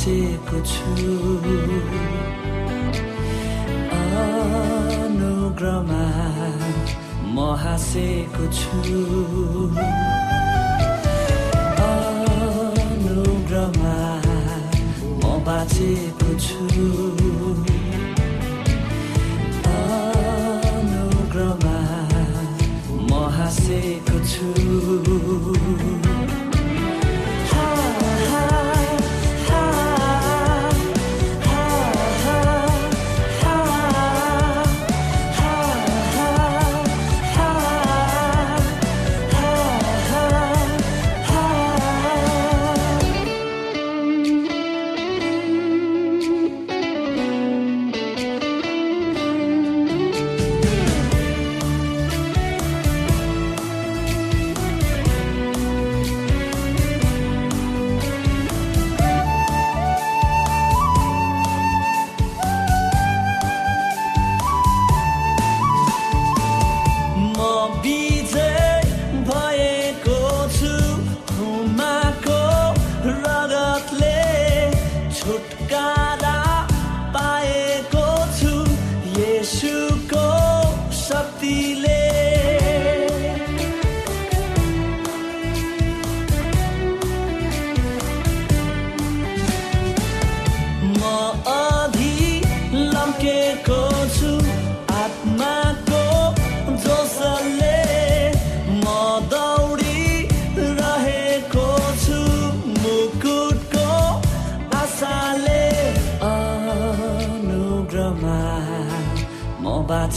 बाँचेको छु। अनुग्रमा म हाँसेको छु। अनुग्रमा म बाँचेको छु।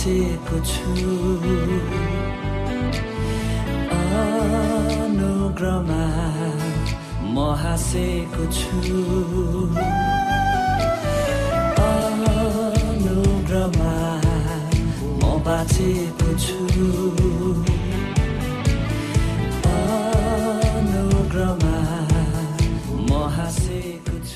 बाँचेको छु। अनुग्रमा म हाँसेको छु। अनुग्रमा म बाँचेको छु।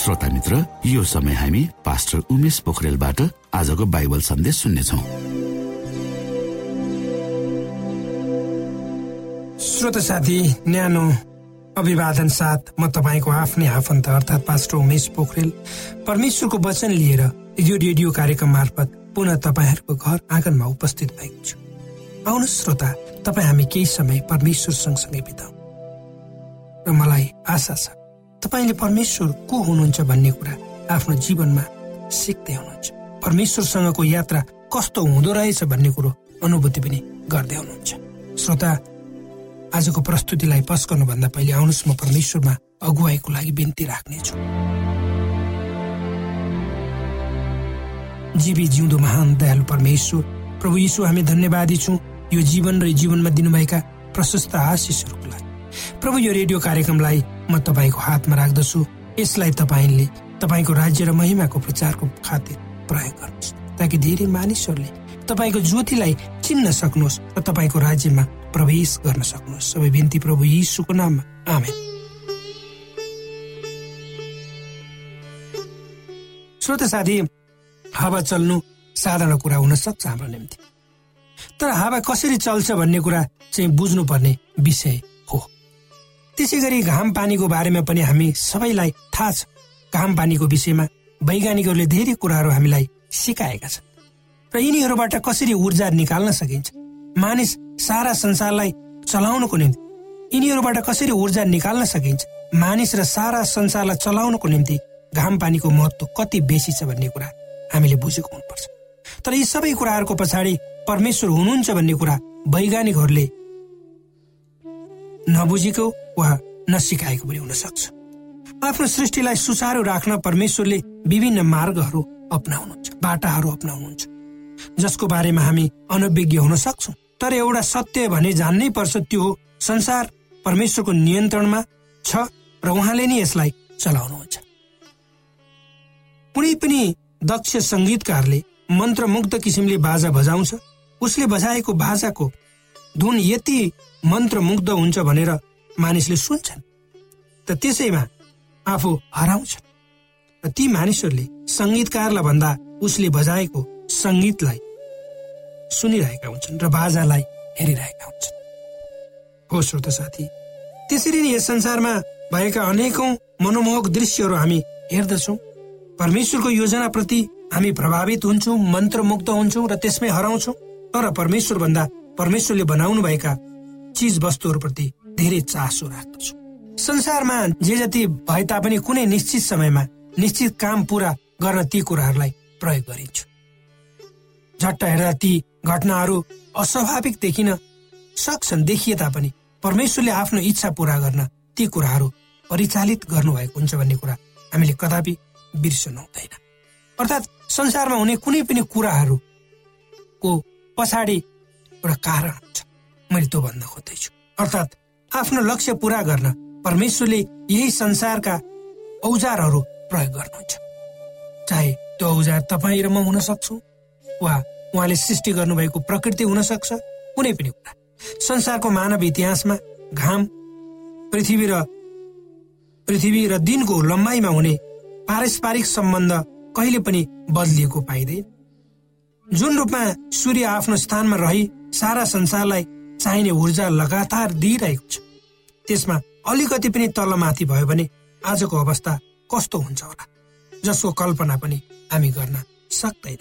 श्रोता मित्र यो समय हामी पास्टर उमेश पोखरेलबाट आजको बाइबल सन्देश सुन्नेछौ। श्रोत साथी न्यानो अभिवादन साथ म तपाईँको आफ्नै आफन्त अर्थात् पास्टर उमेश पोखरेल। परमेश्वरको वचन लिएर यो रेडियो कार्यक्रम मार्फत पुनः तपाईँहरूको घर आँगनमा उपस्थित भएको छु। आउनुहोस् श्रोता तपाईँ हामी केही समय परमेश्वर सँगसँगै बिताउ। र मलाई आशा छ तपाईँले परमेश्वर को हुनुहुन्छ भन्ने कुरा आफ्नो जीवनमा सिक्दै हुनुहुन्छ। परमेश्वरसँगको यात्रा कस्तो हुँदो रहेछ भन्ने कुरो अनुभूति पनि गर्दै हुनुहुन्छ। श्रोता आजको प्रस्तुतिलाई पस गर्नुभन्दा पहिले आउनुहोस् म परमेश्वरमा अगुवाईको लागि बिन्ती राख्नेछु। जीवी जिउँदो महान दयालु परमेश्वर प्रभु यीशु हामी धन्यवादी छौँ। यो जीवन र जीवनमा दिनुभएका प्रशस्त आशिषहरूको लागि। प्रभु यो रेडियो कार्यक्रमलाई म तपाईँको हातमा राख्दछु। यसलाई तपाईँले तपाईँको राज्य र महिमाको प्रचारको खातिर प्रयोग गर्नुहोस्। ताकि धेरै मानिसहरूले तपाईँको ज्योतिलाई चिन्न सक्नुहोस् र तपाईँको राज्यमा प्रवेश गर्न सक्नुहोस्। सबै बिन्ती प्रभु यीशुको नाममा। आमेन। श्रोत साथी हावा चल्नु साधारण कुरा हुन सक्छ हाम्रो निम्ति। तर हावा कसरी चल्छ भन्ने कुरा चाहिँ बुझ्नुपर्ने विषय त्यसै गरी घाम पानीको बारेमा पनि हामी सबैलाई थाहा छ। घाम पानीको विषयमा वैज्ञानिकहरूले धेरै कुराहरू हामीलाई सिकाएका छन्। र यिनीहरूबाट कसरी ऊर्जा निकाल्न सकिन्छ? मानिस सारा संसारलाई चलाउनको निम्ति यिनीहरूबाट कसरी ऊर्जा निकाल्न सकिन्छ? मानिस र सारा संसारलाई चलाउनको निम्ति घाम पानीको महत्व कति बेसी छ भन्ने कुरा हामीले बुझेको हुनुपर्छ। तर यी सबै कुराहरूको पछाडि परमेश्वर हुनुहुन्छ भन्ने कुरा वैज्ञानिकहरूले नबुझेको वा नसिकाएको पनि हुन सक्छ आफ्नो सृष्टिलाई सुचारू राख्न परमेश्वरले विभिन्न मार्गहरू अप्नाउनुहुन्छ बाटाहरू अप्नाउनुहुन्छ। जसको बारेमा हामी अनभिज्ञ हुन सक्छौँ तर एउटा सत्य भने जान्नै पर्छ त्यो संसार परमेश्वरको नियन्त्रणमा छ र उहाँले नै यसलाई चलाउनुहुन्छ। कुनै पनि दक्ष सङ्गीतकारले मन्त्रमुग्ध किसिमले बाजा बजाउँछ उसले बजाएको बाजाको धुन यति मन्त्रमुग्ध हुन्छ भनेर मानिसले सुन्छन्। त त्यसैमा आफू हराउँछन्। ती मानिसहरूले सङ्गीतकारलाई भन्दा उसले बजाएको सङ्गीतलाई सुनिरहेका हुन्छन् र बाजालाई हेरिरहेका हुन्छन्। हो श्रोत साथी त्यसरी नै यस संसारमा भएका अनेकौं मनोमोहक दृश्यहरू हामी हेर्दछौँ। परमेश्वरको योजनाप्रति हामी प्रभावित हुन्छौँ मन्त्रमुग्ध हुन्छौँ र त्यसमै हराउँछौँ। तर परमेश्वर भन्दा परमेश्वरले बनाउनु चिज वस्तुहरूप्रति धेरै चासो राख्दछु। संसारमा जे जति भए तापनि कुनै निश्चित समयमा निश्चित काम पूरा गर्न ती कुराहरूलाई प्रयोग गरिन्छ। झट्ट हेर्दा ती घटनाहरू अस्वाभाविक देखिन सक्छन् देखिए तापनि परमेश्वरले आफ्नो इच्छा पूरा गर्न ती कुराहरू परिचालित गर्नुभएको हुन्छ भन्ने कुरा हामीले कदापि बिर्सनु हुँदैन अर्थात् संसारमा हुने कुनै पनि कुराहरूको पछाडि एउटा कारण मैले त्यो भन्न खोज्दैछु अर्थात् आफ्नो लक्ष्य पूरा गर्न परमेश्वरले यही संसारका औजारहरू प्रयोग गर्नुहुन्छ। चाहे त्यो औजार तपाईँ र म हुन सक्छु वा उहाँले सृष्टि गर्नुभएको प्रकृति हुन सक्छ कुनै पनि कुरा। संसारको मानव इतिहासमा घाम पृथ्वी र पृथ्वी र दिनको लम्बाइमा हुने पारस्परिक सम्बन्ध कहिले पनि बदलिएको पाइँदैन। जुन रूपमा सूर्य आफ्नो स्थानमा रही सारा संसारलाई चाहिने ऊर्जा लगातार दिइरहेको छ। त्यसमा अलिकति पनि तलमाथि भयो भने आजको अवस्था कस्तो हुन्छ होला जसको कल्पना पनि हामी गर्न सक्दैन।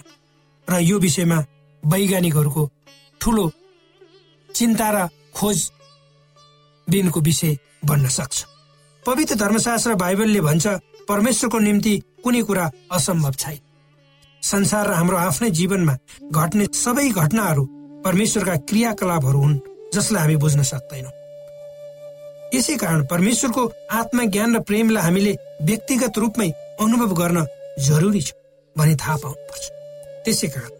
र यो विषयमा वैज्ञानिकहरूको ठुलो चिन्ता र खोज बिनको विषय बन्न सक्छ। पवित्र धर्मशास्त्र बाइबलले भन्छ परमेश्वरको निम्ति कुनै कुरा असम्भव छैन। संसार र हाम्रो आफ्नै जीवनमा घट्ने सबै घटनाहरू परमेश्वरका क्रियाकलापहरू हुन् जसलाई हामी बुझ्न सक्दैनौँ। यसै कारण परमेश्वरको आत्मज्ञान र प्रेमलाई हामीले व्यक्तिगत रूपमै अनुभव गर्न जरुरी छ भनी थाहा पाउनुपर्छ। त्यसै कारण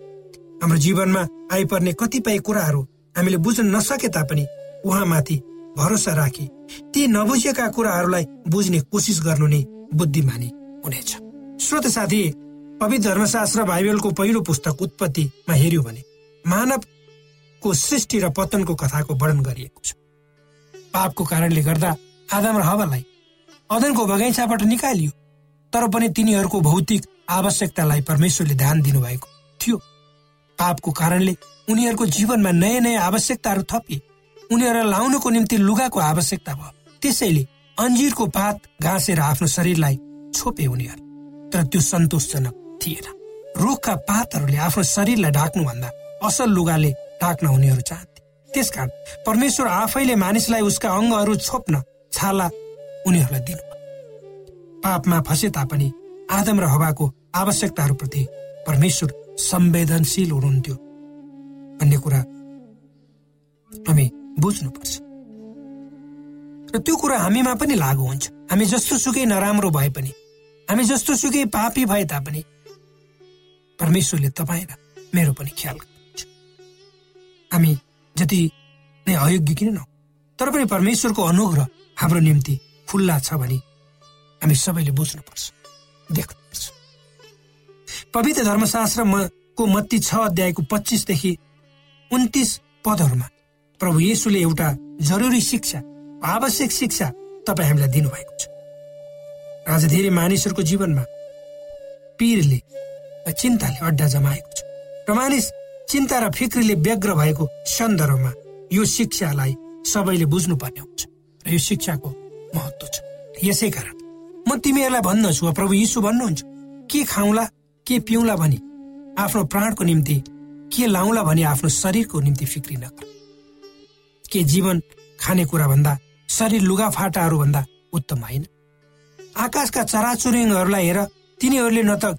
हाम्रो जीवनमा आइपर्ने कतिपय कुराहरू हामीले बुझ्न नसके तापनि उहाँमाथि भरोसा राखी ती नबुझेका कुराहरूलाई बुझ्ने कोसिस गर्नु नै बुद्धिमानी हुनेछ। श्रोत साथी पवित्र धर्मशास्त्र बाइबलको पहिलो पुस्तक उत्पत्तिमा हेऱ्यो भने मानवको सृष्टि र पतनको कथाको वर्णन गरिएको छ। पापको कारणले गर्दा आदम र हवालाई अदनको बगैँचाबाट निकालियो तर पनि तिनीहरूको भौतिक आवश्यकतालाई परमेश्वरले ध्यान दिनुभएको थियो। पापको कारणले उनीहरूको जीवनमा नयाँ नयाँ आवश्यकताहरू थपिए। उनीहरूलाई लाउनको निम्ति लुगाको आवश्यकता भयो। त्यसैले अन्जिरको पात घाँसेर आफ्नो शरीरलाई छोपे उनीहरू तर त्यो सन्तोषजनक थिएन। रुखका पातहरूले आफ्नो शरीरलाई ढाक्नुभन्दा असल लुगाले ढाक्न उनीहरू चाहन्थे त्यसकारण परमेश्वर आफैले मानिसलाई उसका अङ्गहरू छोप्न छाला उनीहरूलाई दिनु पापमा फसे तापनि आदम र हवाको आवश्यकताहरूप्रति परमेश्वर संवेदनशील हुनुहुन्थ्यो। भन्ने कुरा हामी बुझ्नुपर्छ। र त्यो कुरा हामीमा पनि लागु हुन्छ। हामी जस्तो सुकै नराम्रो भए पनि हामी जस्तो सुकै पापी भए तापनि परमेश्वरले तपाईँ र मेरो पनि ख्याल गर्नुहुन्छ हामी जति नै अयोग्य किन नहौ तर पनि परमेश्वरको अनुग्रह हाम्रो निम्ति खुल्ला छ भने हामी सबैले बुझ्नुपर्छ देख्नुपर्छ। पवित्र धर्मशास्त्रको मत्ती छ अध्यायको पच्चिसदेखि उन्तिस पदहरूमा प्रभु येसुले एउटा जरुरी शिक्षा आवश्यक शिक्षा तपाईँ हामीलाई दिनुभएको छ। आज धेरै मानिसहरूको जीवनमा पीरले चिन्ताले अड्डा जमाएको छ। र मानिस चिन्ता र फिक्रीले व्यग्र भएको सन्दर्भमा यो शिक्षालाई सबैले बुझ्नुपर्ने हुन्छ र यो शिक्षाको महत्व छ। यसै कारण म तिमीहरूलाई भन्दछु प्रभु यीशु भन्नुहुन्छ के खाउँला के पिउँला भनी आफ्नो प्राणको निम्ति के लाउला भनी आफ्नो शरीरको निम्ति फिक्री नगर। के जीवन खाने कुरा भन्दा शरीर लुगाफाटाहरू भन्दा उत्तम होइन? आकाशका चराचुरुङहरूलाई हेर तिनीहरूले न त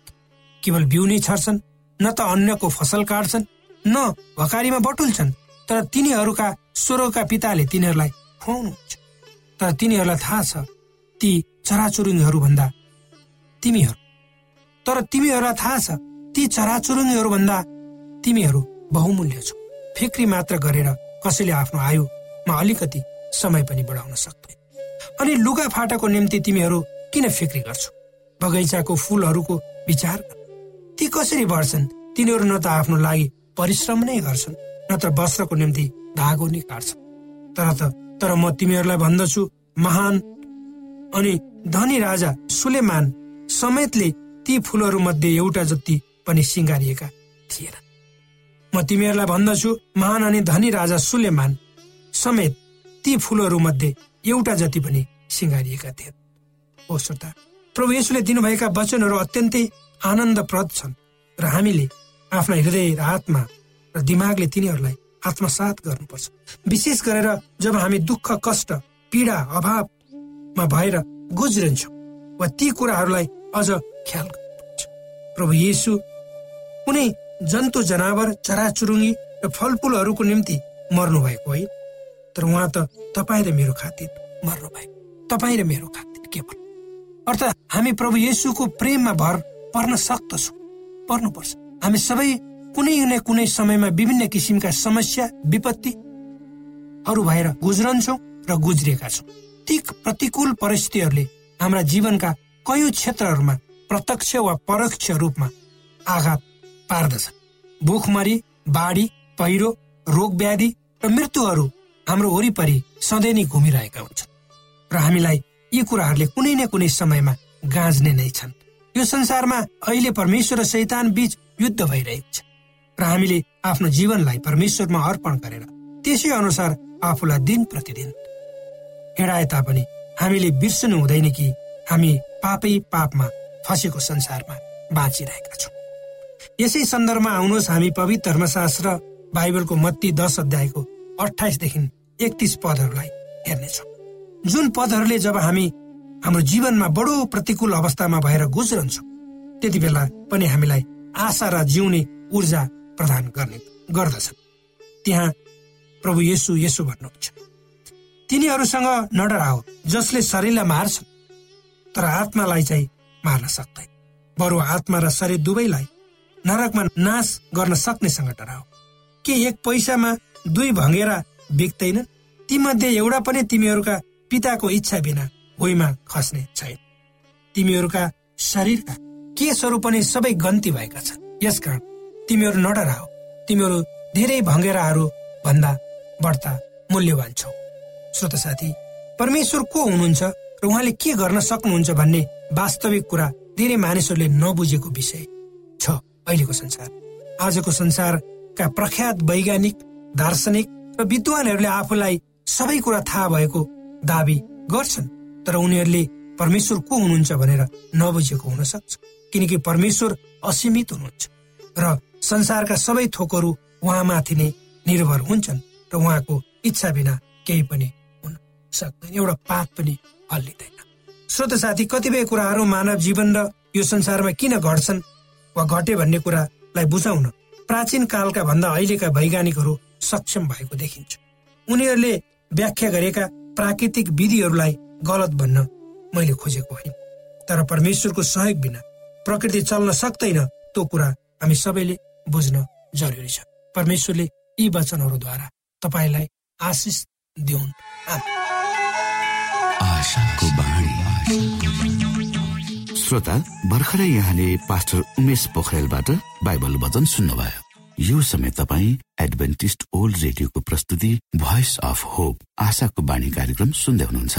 केवल बिउ नै छर्छन् न त अन्यको फसल काट्छन् न भकारीमा बटुल्छन् तर तिनीहरूका स्वर्गका पिताले तिनीहरूलाई खुवाउनुहुन्छ। तर तिनीहरूलाई थाहा छ ती चराचुरुङहरू भन्दा तिमीहरू। तर तिमीहरूलाई थाहा छ ती चराचुरुङहरू भन्दा तिमीहरू बहुमूल्य छौ। फिक्री मात्र गरेर कसैले आफ्नो आयुमा अलिकति समय पनि बढाउन सक्दैन। अनि लुगा फाटाको निम्ति तिमीहरू किन फिक्री गर्छौ? बगैँचाको फुलहरूको विचार ती कसरी बढ्छन्? तिनीहरू न त आफ्नो लागि परिश्रम नै गर्छन्। न त वस्त्रको निम्ति धागो नै काट्छन् तर त तर म तिमीहरूलाई भन्दछु महान अनि धनी राजा सुलेमान समेतले ती फुलहरू मध्ये एउटा जति पनि सिँगारिएका थिएन म तिमीहरूलाई भन्दछु महान अनि धनी राजा सुलेमान समेत ती फुलहरू मध्ये एउटा जति पनि सिँगारिएका थिए हो श्रोता प्रभु यसुले दिनुभएका वचनहरू अत्यन्तै आनन्दप्रद छन् र हामीले आफ्ना हृदय र आत्मा र दिमागले तिनीहरूलाई आत्मसात गर्नुपर्छ। विशेष गरेर जब हामी दुःख कष्ट पीडा अभावमा भएर गुज्रन्छौँ वा ती कुराहरूलाई अझ ख्याल गर्नुपर्छ। प्रभु येसु कुनै जन्तु जनावर चराचुरुङ्गी र फलफुलहरूको निम्ति मर्नु भएको होइन। तर उहाँ त तपाईँ र मेरो खातिर मर्नु भएको तपाईँ र मेरो खातिर केवल। अर्थात् हामी प्रभु येसुको प्रेममा भर पर्न सक्दछौँ। पर्नुपर्छ। हामी सबै कुनै न कुनै समयमा विभिन्न किसिमका समस्या विपत्तिहरू भएर गुज्रन्छौँ र गुज्रिएका छौँ। ती प्रतिकूल परिस्थितिहरूले हाम्रा जीवनका कयौँ क्षेत्रहरूमा प्रत्यक्ष वा परोक्ष रूपमा आघात पार्दछ भुखमरी बाढी पहिरो रोग व्याधि र मृत्युहरू हाम्रो वरिपरि सधैँ नै घुमिरहेका हुन्छन् र हामीलाई यी कुराहरूले कुनै न कुनै समयमा गाँज्ने नै छन्। यो संसारमा अहिले परमेश्वर र शैतान बीच युद्ध भइरहेको छ। र हामीले आफ्नो जीवनलाई परमेश्वरमा अर्पण गरेर त्यसै अनुसार आफूलाई दिन प्रतिदिन। हिँडाए तापनि हामीले बिर्सनु हुँदैन कि हामी पापै पापमा फसेको संसारमा बाँचिरहेका छौँ। यसै सन्दर्भमा आउनुहोस् हामी पवित्र धर्मशास्त्र बाइबलको मत्ती दश अध्यायको अठाइसदेखि एकतिस पदहरूलाई हेर्नेछौँ। जुन पदहरूले जब हामी हाम्रो जीवनमा बडो प्रतिकूल अवस्थामा भएर गुज्रन्छौँ त्यति बेला पनि हामीलाई आशा र जिउने ऊर्जा प्रदान गर्ने गर्दछन् त्यहाँ प्रभु येसु यसो भन्नुहुन्छ। तिनीहरूसँग नडराओ जसले शरीरलाई मार्छ तर आत्मालाई चाहिँ मार्न सक्दैन। बरु आत्मा र शरीर दुवैलाई नरकमा नाश गर्न सक्नेसँग डराओ। के एक पैसामा दुई भङ्गेरा बिक्दैन? तीमध्ये एउटा पनि तिमीहरूका पिताको इच्छा बिना भुइँमा खस्ने छैन। तिमीहरूका शरीरका केसहरू पनि सबै गन्ती भएका छन्। यसकारण तिमीहरू नडराओ तिमीहरू धेरै भङ्गेराहरू भन्दा बढ्ता मूल्यवान छौ। श्रोत साथी परमेश्वर को हुनुहुन्छ र उहाँले के गर्न सक्नुहुन्छ भन्ने वास्तविक कुरा धेरै मानिसहरूले नबुझेको विषय छ अहिलेको संसार। आजको संसारका प्रख्यात वैज्ञानिक दार्शनिक र विद्वानहरूले आफूलाई सबै कुरा थाहा भएको दावी गर्छन् तर उनीहरूले परमेश्वर को हुनुहुन्छ भनेर नबुझेको हुन सक्छ। किनकि परमेश्वर असीमित हुनुहुन्छ र संसारका सबै थोकहरू उहाँमाथि नै निर्भर हुन्छन् र उहाँको इच्छा बिना केही पनि हुन सक्दैन एउटा पात पनि हल्लिँदैन। श्रोत साथी कतिपय कुराहरू मानव जीवन र यो संसारमा किन घट्छन् वा घटे भन्ने कुरालाई बुझाउन प्राचीन कालका भन्दा अहिलेका वैज्ञानिकहरू सक्षम भएको देखिन्छ। उनीहरूले व्याख्या गरेका प्राकृतिक विधिहरूलाई गलत भन्न मैले खोजेको होइन। तर परमेश्वरको सहयोग बिना प्रकृति चल्न सक्दैन त्यो कुरा हामी सबैले बुझ्न जरुरी छ। परमेश्वरले यी वचनहरूद्वारा तपाईँलाई आशिष दिउन्। श्रोता भर्खरै यहाँले पास्टर उमेश पोखरेलबाट बाइबल वचन सुन्नुभयो। यो समय तपाईँ एडभेन्टिस्ट ओल्ड रेडियोको प्रस्तुति भोइस अफ होप आशाको बाणी कार्यक्रम सुन्दै हुनुहुन्छ।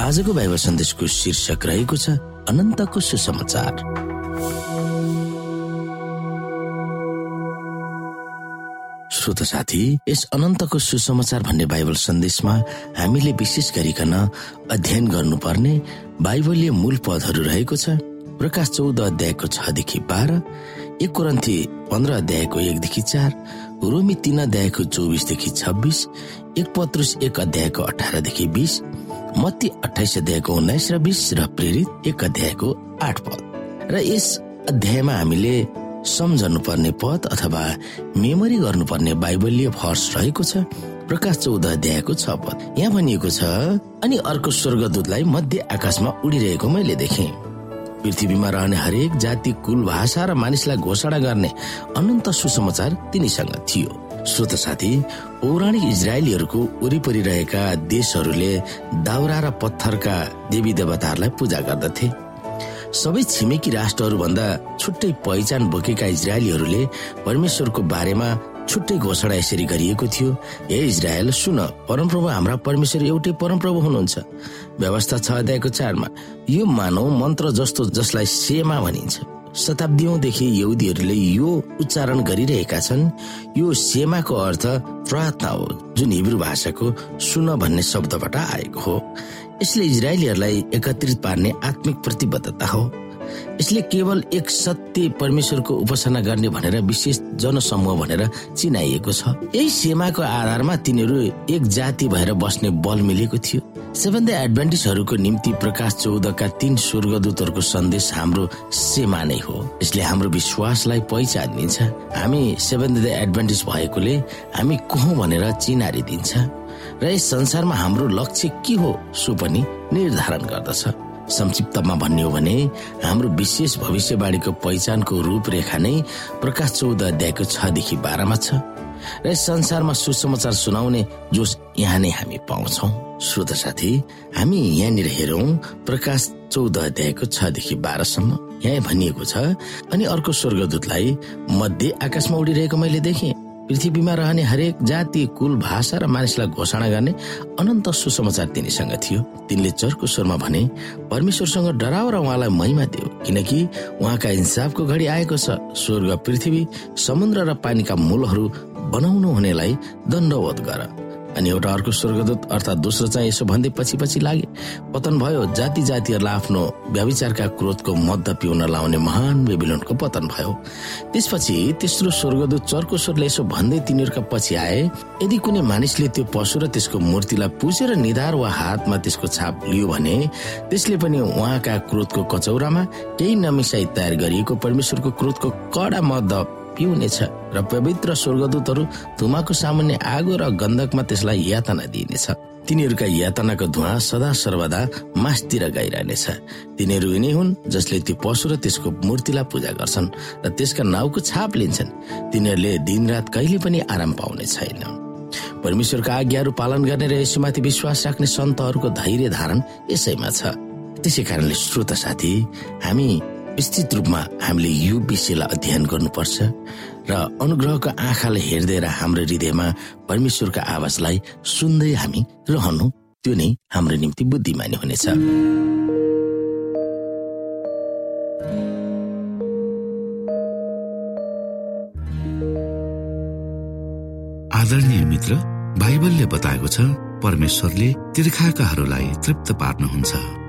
आजको बाइबल सन्देशको शीर्षक रहेको छ अनन्तको सुसमाचार। श्रोत साथी यस अनन्तको सुसमाचार भन्ने बाइबल सन्देशमा हामीले विशेष गरिकन अध्ययन गर्नुपर्ने बाइबलीय मूल पदहरू रहेको छ। प्रकाश चौध अध्यायको छदेखि बाह्र एक कोरन्थी पन्ध्र अध्यायको एकदेखि चार रोमी तीन अध्यायको चौबिसदेखि छब्बिस एक पत्रुस एक अध्यायको अठारदेखि बिस मत्ती अठाइस अध्यायको उन्नाइस र बिस र प्रेरित एक अध्यायको आठ पद। र यस अध्यायमा हामीले सम्झनु पर्ने पद अथवा मेमोरी गर्नुपर्ने बाइबलीय भर्स रहेको छ प्रकाश चौध अध्यायको छ पद। यहाँ भनिएको छ अनि अर्को स्वर्गदूतलाई मध्य आकाशमा उडिरहेको मैले देखेँ। पृथ्वीमा रहने हरेक जाति कुल भाषा र मानिसलाई घोषणा गर्ने अनन्त सुसमाचार तिनीसँग थियो। श्रोत साथी पौराणिक इजरायलीहरूको वरिपरि रहेका देशहरूले दाउरा र पत्थरका देवी देवताहरूलाई पूजा गर्दथे। सबै छिमेकी राष्ट्रहरूभन्दा छुट्टै पहिचान बोकेका इजरायलीहरूले परमेश्वरको बारेमा छुट्टै घोषणा यसरी गरिएको थियो हे इजरायल सुन परमप्रभु हाम्रा परमेश्वर एउटै परमप्रभु हुनुहुन्छ। व्यवस्था छ अध्यायको चारमा यो मानव मन्त्र जस्तो जसलाई सेमा भनिन्छ। शताब्दीदेखि यहुदीहरूले यो उच्चारण गरिरहेका छन्। यो सेमाको अर्थ प्रार्थना हो जुन हिब्रू भाषाको सुन भन्ने शब्दबाट आएको हो। यसले इजरायलीहरूलाई एकत्रित पार्ने आत्मिक प्रतिबद्धता हो। यसले केवल एक सत्य परमेश्वरको उपासना गर्ने भनेर विशेष जनसमूह भनेर चिनाइएको छ। यही सेमाको आधारमा तिनीहरू एक जाति भएर बस्ने बल मिलेको थियो। सेभेन एडभान्टेजहरूको निम्ति प्रकाश चौधका तीन स्वर्गदूतहरूको सन्देश हाम्रो सेमा नै हो। यसले हाम्रो विश्वासलाई पहिचान दिन्छ हामी सेभेन एडभान्टेज भएकोले हामी को भनेर चिनारी दिन्छ र यस संसारमा हाम्रो लक्ष्य के हो सो पनि निर्धारण गर्दछ। संक्षिप्तमा भन्ने हो भने हाम्रो विशेष भविष्यवाणीको पहिचानको रूपरेखा नै प्रकाश चौध अध्यायको छदेखि बाह्रमा छ र संसारमा सुसमाचार सुनाउने जोस यहाँ नै हामी पाउँछौ। श्रोत साथी हामी यहाँनिर हेरौँ प्रकाश चौध अध्यायको छदेखि बाह्रसम्म। यहाँ भनिएको छ अनि अर्को स्वर्गदूतलाई मध्ये आकाशमा उडिरहेको मैले देखेँ। पृथ्वीमा रहने हरेक जाति कुल भाषा र मानिसलाई घोषणा गर्ने अनन्त सुसमाचार तिनीसँग थियो। तिनले चर्को स्वरमा भने परमेश्वरसँग डराव र उहाँलाई महिमा दियो किनकि उहाँका इन्साफको घडी आएको छ। स्वर्ग पृथ्वी समुद्र र पानीका मूलहरू बनाउनु हुनेलाई दण्डवत गर। अनि एउटा अर्को स्वर्गदूत अर्थात् दोस्रो चाहिँ यसो भन्दै पछि पछि लागे। पतन भयो जाति जातिहरूलाई आफ्नो व्याविचारका क्रोधको मद्द पिउन लाउने महान बेबिलोनको पतन भयो। त्यसपछि तेस्रो स्वर्गदूत चर्को स्वरले यसो भन्दै तिनीहरूका पछि आए यदि कुनै मानिसले त्यो पशु र त्यसको मूर्तिलाई पुजेर निधार वा हातमा त्यसको छाप लियो भने त्यसले पनि उहाँका क्रोधको कचौरामा केही नमिसाई तयार गरिएको परमेश्वरको क्रोधको कडा मद्द पिउनेछ र पवित्र स्वर्गदूतहरू धुमाको सामान्य आगो र गन्धकमा त्यसलाई यातना दिइनेछ। तिनीहरूका यातनाको धुवा सदा सर्वदा मासतिर गइरहनेछ। तिनीहरू यिनै हुन् जसले त्यो पशु र त्यसको मूर्तिलाई पूजा गर्छन् र त्यसका नाउँको छाप लिन्छन्। तिनीहरूले दिनरात कहिले पनि आराम पाउने छैन। परमेश्वरका आज्ञाहरू पालन गर्ने र यसमाथि विश्वास राख्ने सन्तहरूको धैर्य धारण यसैमा छ। त्यसै कारणले श्रोत साथी हामी विस्तृत रूपमा हामीले यो विषयलाई अध्ययन गर्नुपर्छ र अनुग्रहको आँखाले हेर्दै र हाम्रो हृदयमा परमेश्वरको आवाजलाई सुन्दै हामी रहनु त्यो नै हाम्रो निम्ति बुद्धिमानी हुनेछ। आदरणीय मित्र बाइबलले बताएको छ परमेश्वरले तीर्खाकाहरूलाई तृप्त पार्नुहुन्छ।